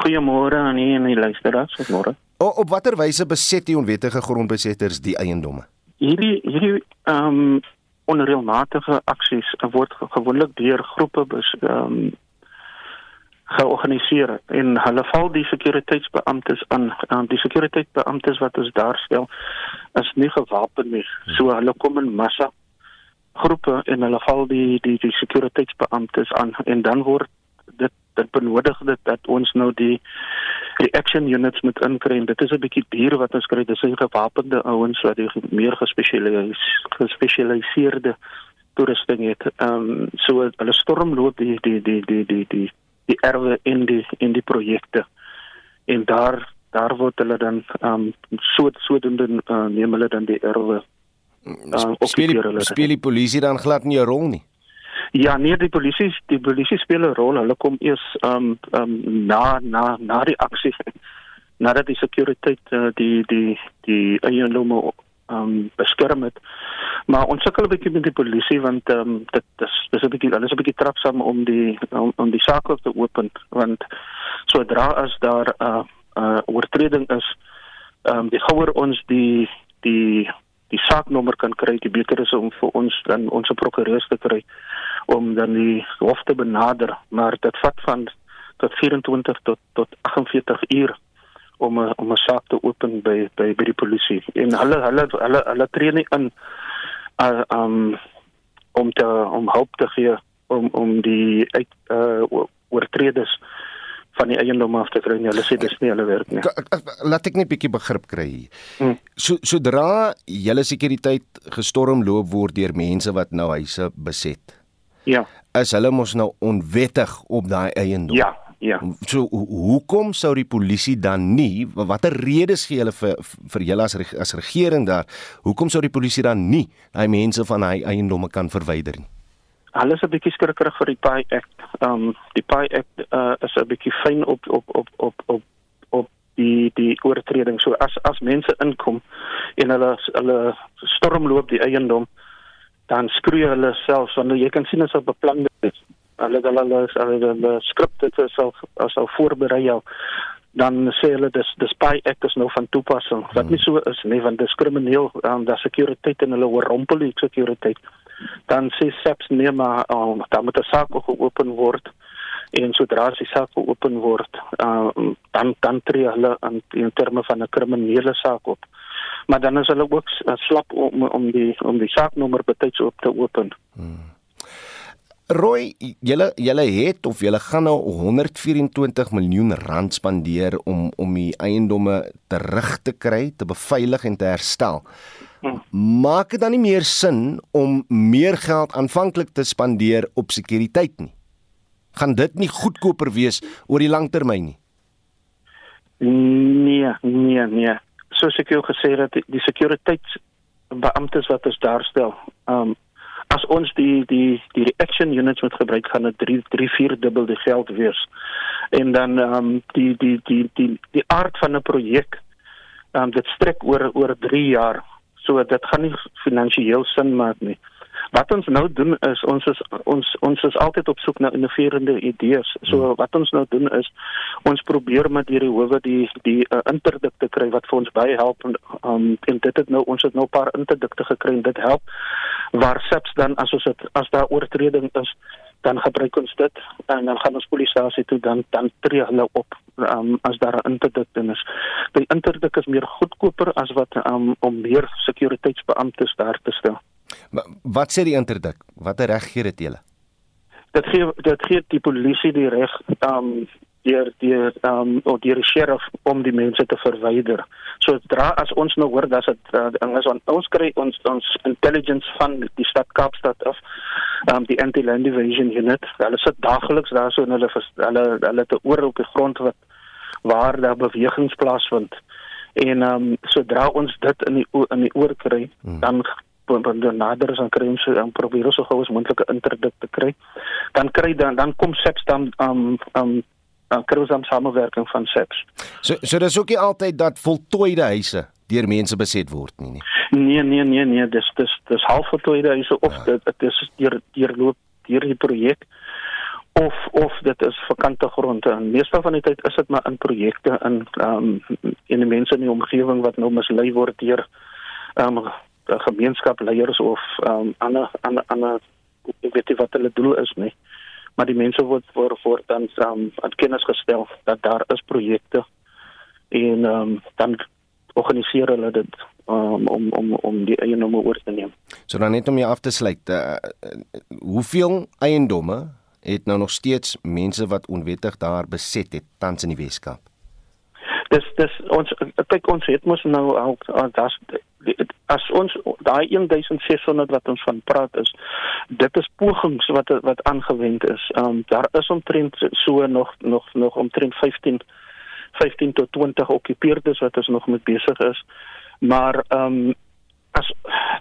Goeiemôre aan u en die luisteraars. Goeiemôre. Op watter wyse beset die onwettige grondbesetters die eiendomme? Hierdie hierdie ehm um, onreëlmatige aksies word gewoonlik deur groepe ehm um, georganiseer en hulle val die sekuriteitsbeamptes aan. Aan die sekuriteitsbeamptes wat ons daar stel is nie gewapen nie. So hulle kom in massa groepe en hulle val die die die sekuriteitsbeamptes aan. En dan word dit dit benodig dit dat ons nou die die action units moet inkry. En dit is 'n bietjie duur wat ons kry. Dis 'n gewapende ouens wat die meer gespesialiseerde gespesialiseerde toerusting het. Ehm um, so hulle stormloop die die die die die die die erwe in die in die projekte. En daar daar word hulle dan um so sodoende uh, neem hulle dan die erwe uh, speel die, speel die polisie dan glad nie 'n rol nie? Ja, nee, die polisie die polisie speel 'n rol. Hulle kom eers um um na na na die aksie *laughs* nadat die sekuriteit uh, die die die eiendomme um beskerm het. Maar ons sukkel 'n bietjie met die polisie want ehm um, dit is dis 'n bietjie alles 'n bietjie trapsaam om die om, om die saak te open. Want sodra as daar 'n uh, uh, oortreding is, ehm um, die gouer ons die die die saaknommer kan kry, die beter is om vir ons dan ons prokureurs te kry om dan die hof te benader, maar dit vat van tot 24 tot tot 48 uur om 'n om 'n saak te open by by by die polisie. En hulle hulle hulle hulle tree nie in uh, um om te om hulp te gee om om die uit uh oortreders van die eiendom af te kry. Hulle sê dis nie hulle werk nie. Laat ek net 'n bietjie begrip kry hier. Hmm. So sodra julle sekuriteit gestorm loop word deur mense wat nou huise beset. Ja. Is hulle mos nou onwettig op daai eiendom? Ja. Ja. So hoekom sou die polisie dan nie watter redes gee hulle vir vir julle as as regering daar? Hoekom sou die polisie dan nie daai mense van hy eiendomme kan verwyder nie? Hulle is 'n bietjie skrikkerig vir die Pay Act. Um die Pay Act uh, is 'n bietjie fyn op op op op op op die die oortreding. So as as mense inkom en hulle hulle stormloop die eiendom dan skroei hulle self want jy kan sien as 'n beplande hulle hulle hulle hulle, hulle skrip dit self as al voorberei jou dan sê hulle dis dis spy ek is nou van toepassing. Wat nie so is nie want dis krimineel um, dat sekuriteit en hulle oorrompel die sekuriteit. Dan sê SAPS nee maar um, dan moet 'n saak geopen word. En sodra die saak geopen word um, dan dan tree hulle in, in terme van 'n kriminele saak op. Maar dan is hulle ook uh, slap om om die om die saaknommer betyds op te open. Hmm. Roy, julle julle het of julle gaan nou 124 miljoen rand spandeer om om die eiendomme terug te kry, te beveilig en te herstel. Maak dit dan nie meer sin om meer geld aanvanklik te spandeer op sekuriteit nie? Gaan dit nie goedkoper wees oor die langtermyn nie? Nee, nee, nee. Soos ek jou gesê het, die sekuriteitsbeamptes wat ons daarstel, ehm um, as ons die die die reaction units moet gebruik gaan dit 3 3 4 dubbel die geld wees. En dan ehm um, die die die die die aard van 'n projek ehm um, dit strek oor oor 3 jaar. So dit gaan nie finansiëel sin maak nie. Wat ons nou doen is ons is ons ons is altyd op soek na innoverende idees. So hmm. wat ons nou doen is ons probeer met hierdie howe die die uh, interdikte kry wat vir ons baie help en um, en dit het nou ons het nou 'n paar interdikte gekry en dit help waar SAPS dan as ons het as daar oortreding is dan gebruik ons dit en dan gaan ons polisiasie toe dan dan tree hulle op um, as daar 'n interdik is. Die interdik is meer goedkoper as wat um, om meer sekuriteitsbeamptes daar te stel. Wat sê die interdik? Watter reg gee dit julle? Dit gee dit gee die polisie die reg um deur deur um of deur die sheriff om die mense te verwyder. So dra as ons nou hoor dat dit uh, is on, ons kry ons ons intelligence van die stad Kaapstad af um die anti-land evasion unit. Hulle sit daagliks daar so en hulle hulle hulle te oor op die grond wat waar daar bewegings plaasvind. En um sodra ons dit in die in die oor kry, hmm. dan nader is aan kry ons om probeer so gou as moontlike interdik te kry. Dan kry dan dan kom SEPS dan um um kry ons dan samewerking van SEPS. So so dis ook nie altyd dat voltooide huise deur mense beset word nie nie. Nee nee nee nee, dis dis dis half voltooide huise of ja. dit dit is deur deur loop deur die projek of of dit is vakante gronde en meestal van die tyd is dit maar in projekte in um in die mense in die omgewing wat nou mislei word deur um uh, gemeenskapsleiers of um, ander ander ander ek weet nie wat hulle doel is nie maar die mense word voor voor dan um, aan kennis gestel dat daar is projekte en um, dan organiseer hulle dit um, om om om die eiendomme oor te neem. So dan net om jou af te sluit, uh, hoeveel eiendomme het nou nog steeds mense wat onwettig daar beset het tans in die Weskaap? Dis dis ons kyk ons het mos nou al daar's as ons daai 1600 wat ons van praat is dit is pogings wat wat aangewend is. Ehm um, daar is omtrent so nog nog nog omtrent 15 15 tot 20 okkupeerdes wat ons nog met besig is. Maar ehm um, as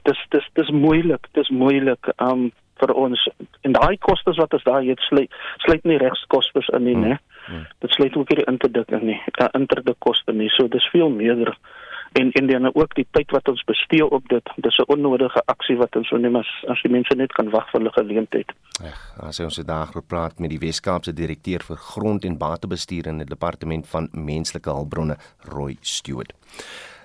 dis dis dis moeilik, dis moeilik ehm um, vir ons en daai kostes wat ons daar het sluit sluit nie regskostes in nie, hmm. né? Hmm. Dit sluit ook hierdie interdik in nie. Daar interdik koste nie. So dis veel meer en en dan ook die tyd wat ons bestee op dit dis 'n onnodige aksie wat ons so neem as as die mense net kan wag vir hulle geleentheid. Ag, as ons vandag gepraat met die Weskaapse direkteur vir grond en batebestuur in die departement van menslike hulpbronne Roy Stewart.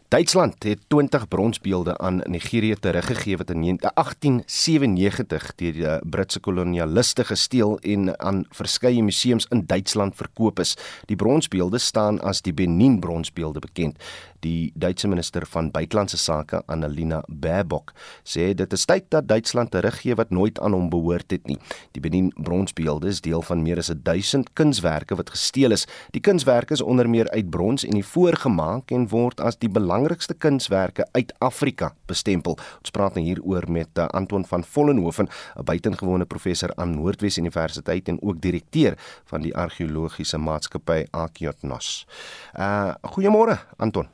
Duitsland het 20 bronsbeelde aan Nigerië teruggegee wat in 1897 deur die Britse kolonialiste gesteel en aan verskeie museums in Duitsland verkoop is. Die bronsbeelde staan as die Benin bronsbeelde bekend. Die Duitse minister van buitelandse sake, Annalena Baerbock, sê dit is tyd dat Duitsland teruggee wat nooit aan hom behoort het nie. Die Benin bronsbeelde is deel van meer as 1000 kunswerke wat gesteel is. Die kunswerke is onder meer uit brons en die voorgemaak en word as die belangrikste kunswerke uit Afrika bestempel. Ons praat nou hieroor met uh, Anton van Vollenhoven, 'n buitengewone professor aan Noordwes Universiteit en ook direkteur van die argeologiese maatskappy Akiotnos. Uh goeiemôre Anton.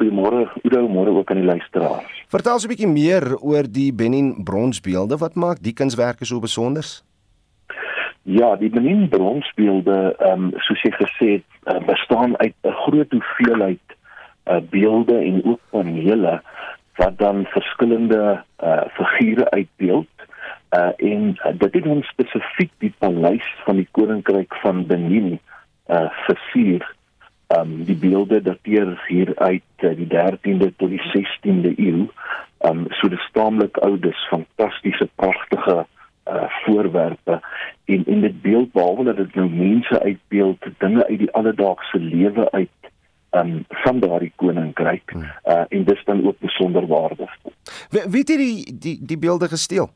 Goeiemôre, Udo, môre ook aan die luisteraars. Vertel ons 'n bietjie meer oor die Benin bronsbeelde. Wat maak die kunswerke so besonder? Ja, die Benin bronsbeelde, ehm um, soos jy gesê het, uh, bestaan uit 'n groot hoeveelheid uh, beelde en ook panele wat dan verskillende uh, figure uitbeeld. Uh, en uh, dit het ons spesifiek die paleis van die koninkryk van Benin uh, versier ehm um, die beelde dateer hier uit uh, die 13de tot die 16de eeu. Ehm um, so dis taamlik oud, dis fantastiese pragtige uh voorwerpe en in dit beeld behalwe dat dit nou mense uitbeeld, dinge uit die alledaagse lewe uit um, van daardie koninkryk hmm. uh en dis dan ook besonder waardevol. Wie het die die die beelde gesteel?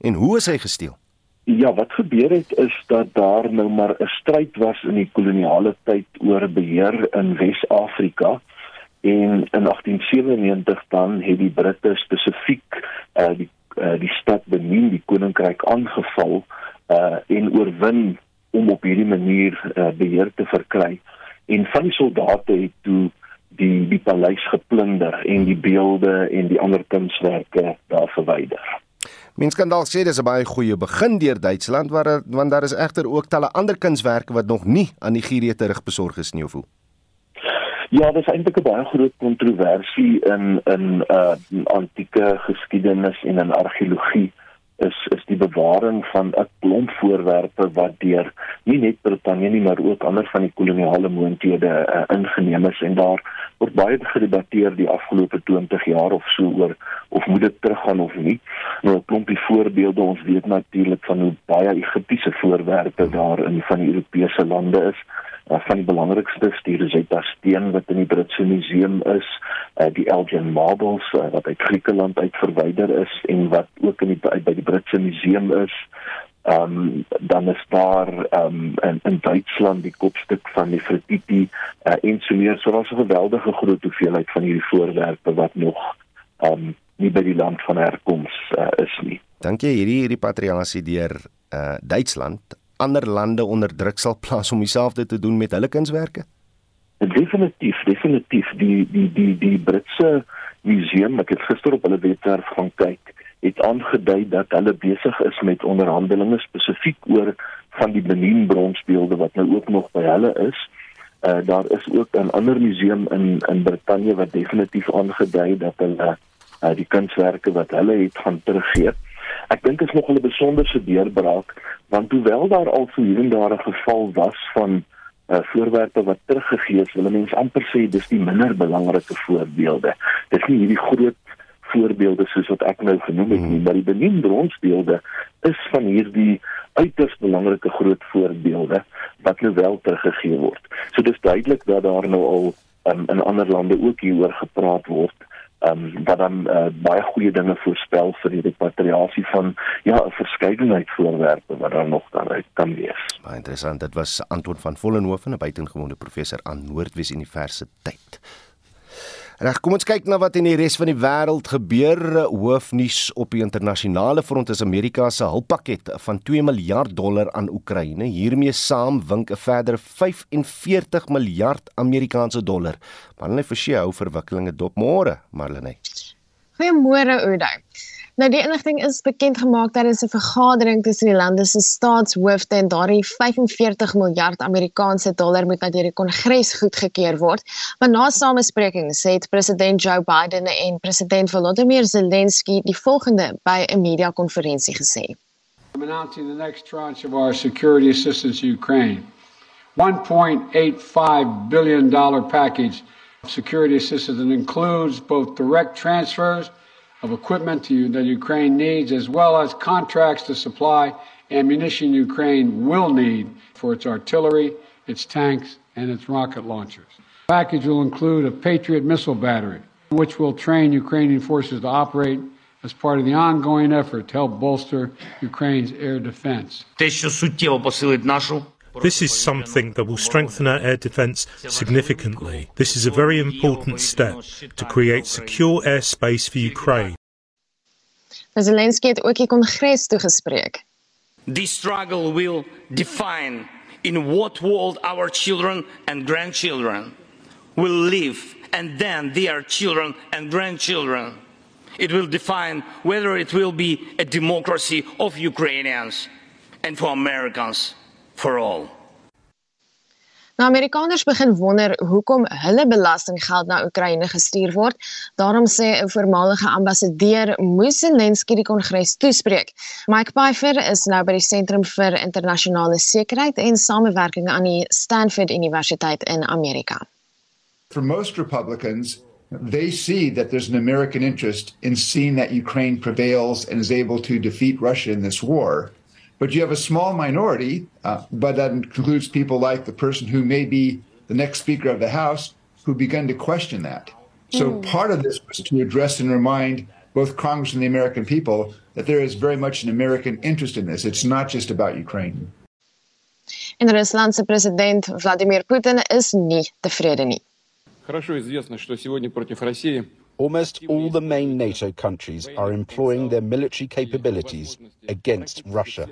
En hoe is hy gesteel? Ja, wat gebeur het is dat daar nou maar 'n stryd was in die koloniale tyd oor beheer in Wes-Afrika en in 1897 dan het die Britte spesifiek uh, die uh, die stad Benin, die koninkryk aangeval uh en oorwin om op hierdie manier uh, beheer te verkry. En van die soldate het toe die die paleis geplunder en die beelde en die ander kunswerke daar verwyder. Mens kan dalk sê dis 'n baie goeie begin deur Duitsland waar want daar is egter ook talle ander kunswerke wat nog nie aan Nigerië terugbesorg is nie of hoe. Ja, dis eintlik 'n baie groot kontroversie in in uh antieke geskiedenis en in argeologie is is die bewaring van 'n klomp voorwerpe wat deur nie net Brittanje nie maar ook ander van die koloniale moondhede uh, ingeneem is en daar word baie gedebatteer die afgelope 20 jaar of so oor of moet dit teruggaan of nie. Nou 'n klompie voorbeelde ons weet natuurlik van hoe baie Egiptiese voorwerpe daar in van die Europese lande is van die belangrikste die Rosetta steen wat in die Britse museum is, uh, die Elgin marbles uh, wat uit Griekeland uit verwyder is en wat ook in die by die Britse museum is. Ehm um, dan is daar ehm um, in, in Duitsland die kopstuk van die Nefertiti uh, en so meer so was 'n geweldige groot hoeveelheid van hierdie voorwerpe wat nog ehm um, nie by die land van herkoms uh, is nie. Dink jy hierdie repatriasie deur uh, Duitsland ander lande onder druk sal plaas om dieselfde te doen met hulle kunswerke? Definitief, definitief die die die die Britse museum, ek het gister op hulle webwerf gaan kyk, het aangedui dat hulle besig is met onderhandelinge spesifiek oor van die Benin bronsbeelde wat nou ook nog by hulle is. Uh daar is ook 'n ander museum in in Brittanje wat definitief aangedui dat hulle uh die kunswerke wat hulle het gaan teruggee. Ek dink dit is nog 'n besonderse deurbraak want hoewel daar al so hier en daar 'n geval was van uh, voorwerpe wat teruggegee is, wil mense amper sê dis die minder belangrike voorbeelde. Dis nie hierdie groot voorbeelde soos wat ek nou genoem het nie, hmm. maar die Benin bronsbeelde is van hierdie uiters belangrike groot voorbeelde wat nou wel teruggegee word. So dis duidelik dat daar nou al um, in ander lande ook hieroor gepraat word ehm um, wat dan uh, baie goeie dinge voorspel vir die repatriasie van ja 'n verskeidenheid voorwerpe wat dan nog daar uit kan wees. Baie interessant. Dit was Anton van Vollenhoven, 'n buitengewone professor aan Noordwes Universiteit. Reg, kom ons kyk na wat in die res van die wêreld gebeur. Hoofnuus op die internasionale front is Amerika se hulppakket van 2 miljard dollar aan Oekraïne. Hiermee saam wink 'n verdere 45 miljard Amerikaanse dollar. Marlene Forsie hou verwikkelinge dop môre, Marlene. Goeiemôre Oudo. Nou die inligting is bekend gemaak dat dit 'n vergadering tussen die lande se staatshoofde en daardie 45 miljard Amerikaanse dollar moet deur die Kongres goedgekeur word. Maar na samesprekings het president Joe Biden en president Volodymyr Zelensky die volgende by 'n media-konferensie gesê. I'm announcing the next tranche of our security assistance to Ukraine. 1.85 billion dollar package of security assistance that includes both direct transfers of equipment to, that Ukraine needs, as well as contracts to supply ammunition Ukraine will need for its artillery, its tanks, and its rocket launchers. The package will include a Patriot missile battery, which will train Ukrainian forces to operate as part of the ongoing effort to help bolster Ukraine's air defense. This is something that will strengthen our air defence significantly. This is a very important step to create secure airspace for Ukraine. Zelensky het ook die kongres toegespreek. This struggle will define in what world our children and grandchildren will live and then their children and grandchildren. It will define whether it will be a democracy of Ukrainians and for Americans for all. Nou Amerikaners begin wonder hoekom hulle belastinggeld na Oekraïne gestuur word. Daarom sê 'n voormalige ambassadeur moes Zelensky die Kongres toespreek. Mike Pfeiffer is nou by die Sentrum vir Internasionale Sekuriteit en Samewerking aan die Stanford Universiteit in Amerika. For most Republicans They see that there's an American interest in seeing that Ukraine prevails and is able to defeat Russia in this war. But you have a small minority, uh, but that includes people like the person who may be the next Speaker of the House who begun to question that. So mm. part of this was to address and remind both Congress and the American people that there is very much an American interest in this. It's not just about Ukraine. En Rusland se president Vladimir Putin is nie tevrede nie. Хорошо известно, что сегодня против России Almost all the main NATO countries are employing their military capabilities against Russia.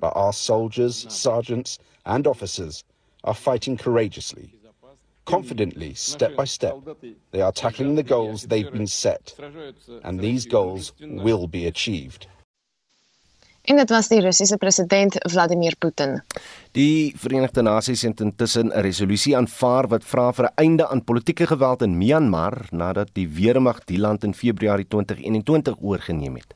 But our soldiers, sergeants, and officers are fighting courageously. Confidently, step by step, they are tackling the goals they've been set, and these goals will be achieved. En dit was die Russiese president Vladimir Putin. Die Verenigde Nasies het intussen 'n resolusie aanvaar wat vra vir 'n einde aan politieke geweld in Myanmar nadat die weermag die land in Februarie 2021 oorgeneem het.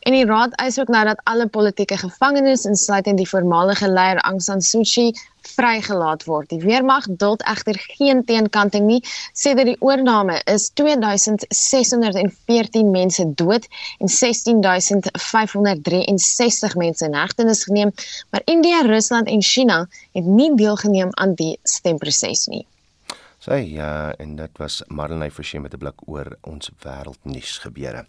En die raad eis ook nou dat alle politieke gevangenes, insluitend die voormalige leier Aung San Suu Kyi, vrygelaat word. Die weermag duld egter geen teenkanting nie. Sedert die oorneem is 2614 mense dood en 16563 mense in hegtenis geneem, maar India, Rusland en China het nie deelgeneem aan die stemproses nie. Sy ja, en dit was Marlenae Forsie met 'n blik oor ons wêreldnuus gebeure.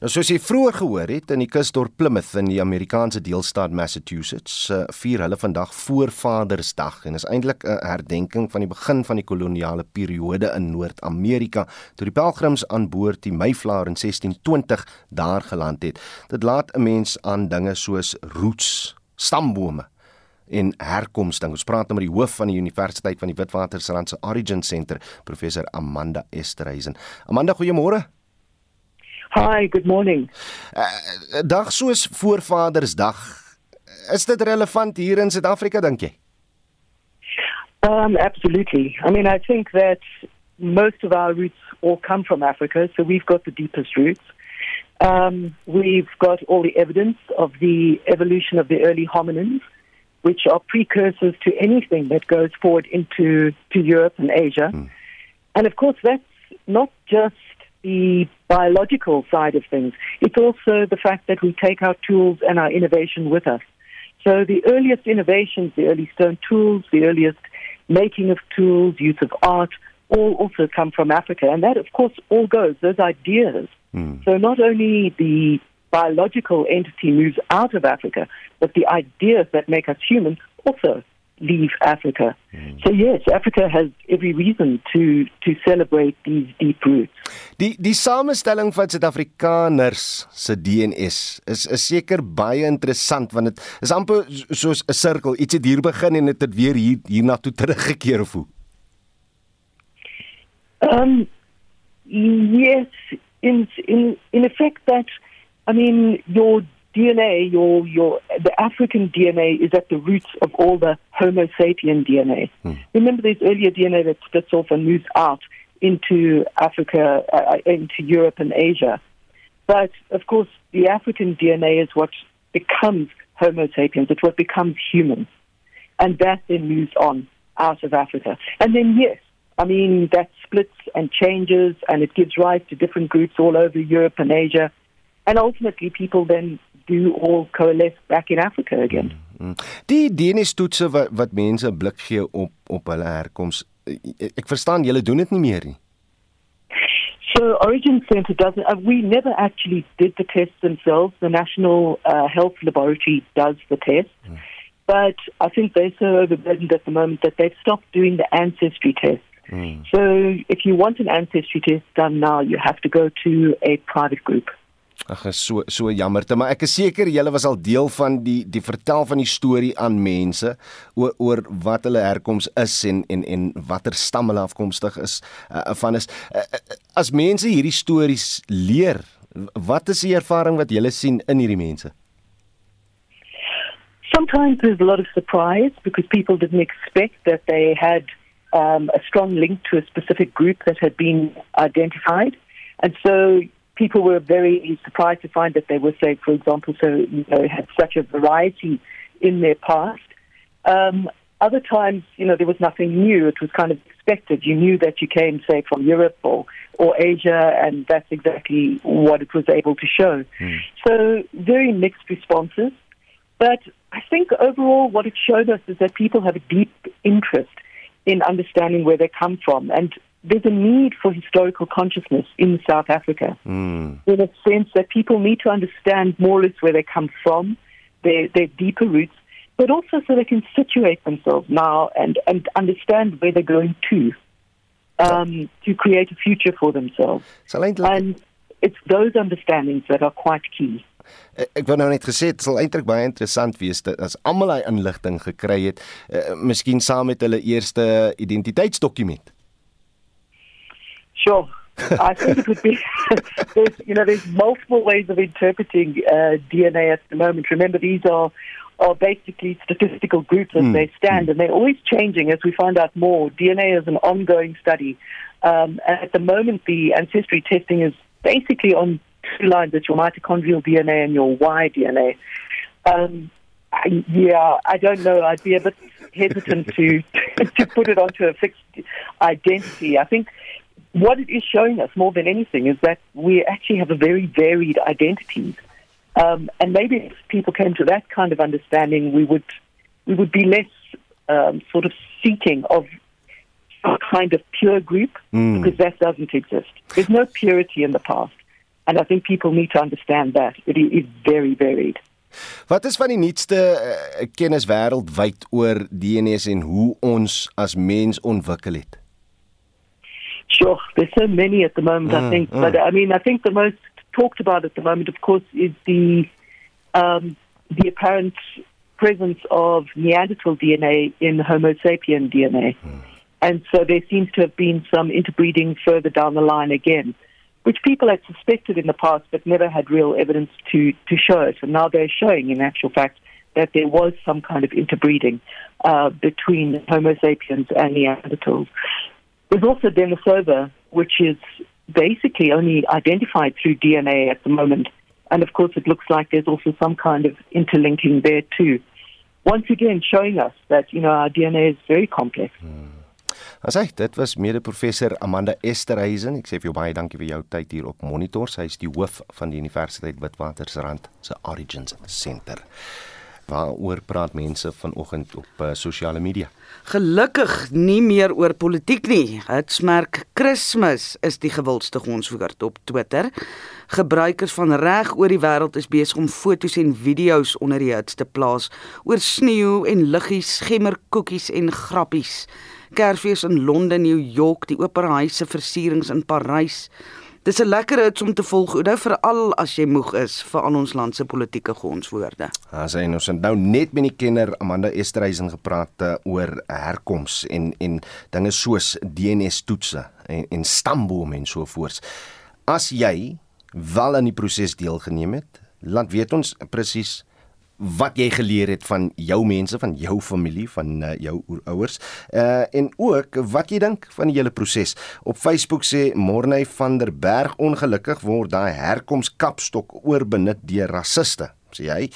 Nou soos jy vroeër gehoor het in die kusdorp Plymouth in die Amerikaanse deelstaat Massachusetts, uh, vier hulle vandag Voorvadersdag en is eintlik 'n herdenking van die begin van die koloniale periode in Noord-Amerika toe die pelgrims aan boord die Mayflower in 1620 daar geland het. Dit laat 'n mens aan dinge soos roots, stambome en herkoms ding. Ons praat nou met die hoof van die Universiteit van die Witwatersrand se Origin Center, professor Amanda Esterhuizen. Amanda, goeiemôre. Hi, good morning. Uh, dag soos Voorvadersdag. Is dit relevant hier in Suid-Afrika dink jy? Um absolutely. I mean, I think that most of our roots all come from Africa, so we've got the deepest roots. Um, we've got all the evidence of the evolution of the early hominins, which are precursors to anything that goes forward into to Europe and Asia. Hmm. And of course, that's not just the biological side of things. It's also the fact that we take our tools and our innovation with us. So the earliest innovations, the early stone tools, the earliest making of tools, use of art, all also come from Africa. And that, of course, all goes, those ideas. Mm. So not only the biological entity moves out of Africa, but the ideas that make us human also leave Africa. Mm. So yes, Africa has every reason to to celebrate these deep roots. Die die samestelling van Suid-Afrikaners se DNS is is seker baie interessant want dit is amper soos 'n sirkel. Iets het hier begin en dit het weer hier hiernatoe teruggekeer of hoe. Um yes, in in in effect that I mean your DNA, your your the African DNA is at the roots of all the Homo sapien DNA. Hmm. Remember, there's earlier DNA that splits off and moves out into Africa, uh, uh, into Europe and Asia. But of course, the African DNA is what becomes Homo sapiens. It's what becomes human, and that then moves on out of Africa. And then yes, I mean that splits and changes, and it gives rise to different groups all over Europe and Asia. And ultimately, people then do all coalesce back in Africa again. Mm, mm. Die DNS toetse wat wat mense blik gee op op hulle herkoms. Ek verstaan julle doen dit nie meer nie. So Origin Center doesn't. Uh, we never actually did the tests themselves. The National uh, Health Laboratory does the test, mm. but I think they're so overburdened at the moment that they've stopped doing the ancestry test. Mm. So if you want an ancestry test done now, you have to go to a private group. Ag, so so jammer, maar ek is seker julle was al deel van die die vertel van die storie aan mense oor oor wat hulle herkoms is en en en watter stam hulle afkomstig is uh, van is uh, as mense hierdie stories leer, wat is die ervaring wat julle sien in hierdie mense? Sometimes there's a lot of surprise because people didn't expect that they had um, a strong link to a specific group that had been identified. And so people were very surprised to find that they were, say, for example, so you know, had such a variety in their past. Um, other times, you know, there was nothing new. It was kind of expected. You knew that you came, say, from Europe or, or Asia, and that's exactly what it was able to show. Mm. So, very mixed responses. But I think overall, what it showed us is that people have a deep interest in understanding where they come from. And there's a need for historical consciousness in South Africa. Mm. In a sense that people need to understand more or less where they come from, their, their deeper roots, but also so they can situate themselves now and, and understand where they're going to, um, to create a future for themselves. So, like, and it's those understandings that are quite key. ek wou nou net gesê dit sal eintlik baie interessant wees dat as almal daai inligting gekry het, uh, miskien saam met hulle eerste identiteitsdokument. Sure. I think it would be, *laughs* there's, you know, there's multiple ways of interpreting uh, DNA at the moment. Remember, these are are basically statistical groups as mm. they stand, and they're always changing as we find out more. DNA is an ongoing study. Um, and at the moment, the ancestry testing is basically on two lines it's your mitochondrial DNA and your Y DNA. Um, I, yeah, I don't know. I'd be a bit hesitant to *laughs* to put it onto a fixed identity. I think what it is showing us more than anything is that we actually have a very varied identities. Um, and maybe if people came to that kind of understanding, we would we would be less um, sort of seeking of some kind of pure group mm. because that doesn't exist. There's no purity in the past, and I think people need to understand that it is very varied. Wat is van die nuutste uh, kennis wêreldwyd oor DNA en hoe ons as mens ontwikkel het? Sure, there's so many at the moment, mm, I think. Mm. But I mean, I think the most talked about at the moment, of course, is the um, the apparent presence of Neanderthal DNA in Homo sapien DNA. Mm. And so there seems to have been some interbreeding further down the line again, which people had suspected in the past but never had real evidence to, to show it. And now they're showing, in actual fact, that there was some kind of interbreeding uh, between Homo sapiens and Neanderthals. There's also Denisova, which is basically only identified through DNA at the moment. And of course, it looks like there's also some kind of interlinking there too. Once again, showing us that, you know, our DNA is very complex. Hmm. As hy, dit was mede-professor Amanda Esterhuizen. Ek sê vir jou baie dankie vir jou tyd hier op Monitor. Sy is die hoof van die Universiteit Witwatersrand se Origins Center. Waaroor praat mense vanoggend op uh, sosiale media? Gelukkig nie meer oor politiek nie. Hitsmerk Kersfees is die gewildste gonswoord op Twitter. Gebruikers van reg oor die wêreld is besig om foto's en video's onder die hits te plaas oor sneeu en liggies, gemmerkoekies en grappies. Kersfees in Londen, New York, die opera huise versierings in Parys. Dis 'n lekker iets om te volg, nou veral as jy moeg is vir al ons land se politieke gonswoorde. As hy ons nou net met die kenner Amanda Esterhuizen gepraat uh, oor herkoms en en dinge soos DNS toetse en en stambome en so voort. As jy wel aan die proses deelgeneem het, laat weet ons presies wat jy geleer het van jou mense, van jou familie, van uh, jou ouers. Uh en ook wat jy dink van die hele proses. Op Facebook sê Morney van der Berg ongelukkig word daai herkomskapstok oorbenut deur rassiste sê hy.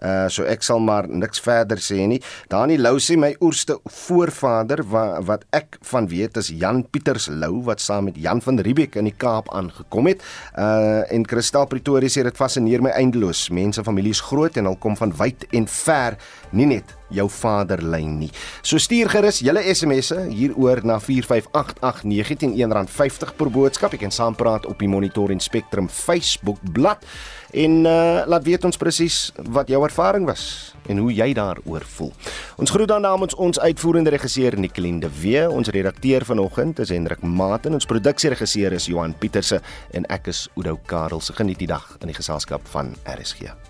Uh so ek sal maar niks verder sê nie. Dani Lou sê my oorste voorvader wat wat ek van weet is Jan Pieters Lou wat saam met Jan van Riebeeck in die Kaap aangekom het. Uh en Kristal Pretoria sê dit fascineer my eindeloos. Mense familie is groot en hulle kom van wyd en ver, nie net jou vaderlyn nie. So stuur gerus julle SMS'e hieroor na 4588919 R50 per boodskap. Jy kan saampraat op die Monitor en Spectrum Facebook bladsy en uh, laat weet ons presies wat jou ervaring was en hoe jy daaroor voel. Ons groet dan namens ons uitvoerende regisseur Nicoline de Wee, ons redakteur vanoggend is Hendrik Maten, ons produksieregisseur is Johan Pieterse en ek is Udo Karel. Se geniet die dag in die geselskap van RSG.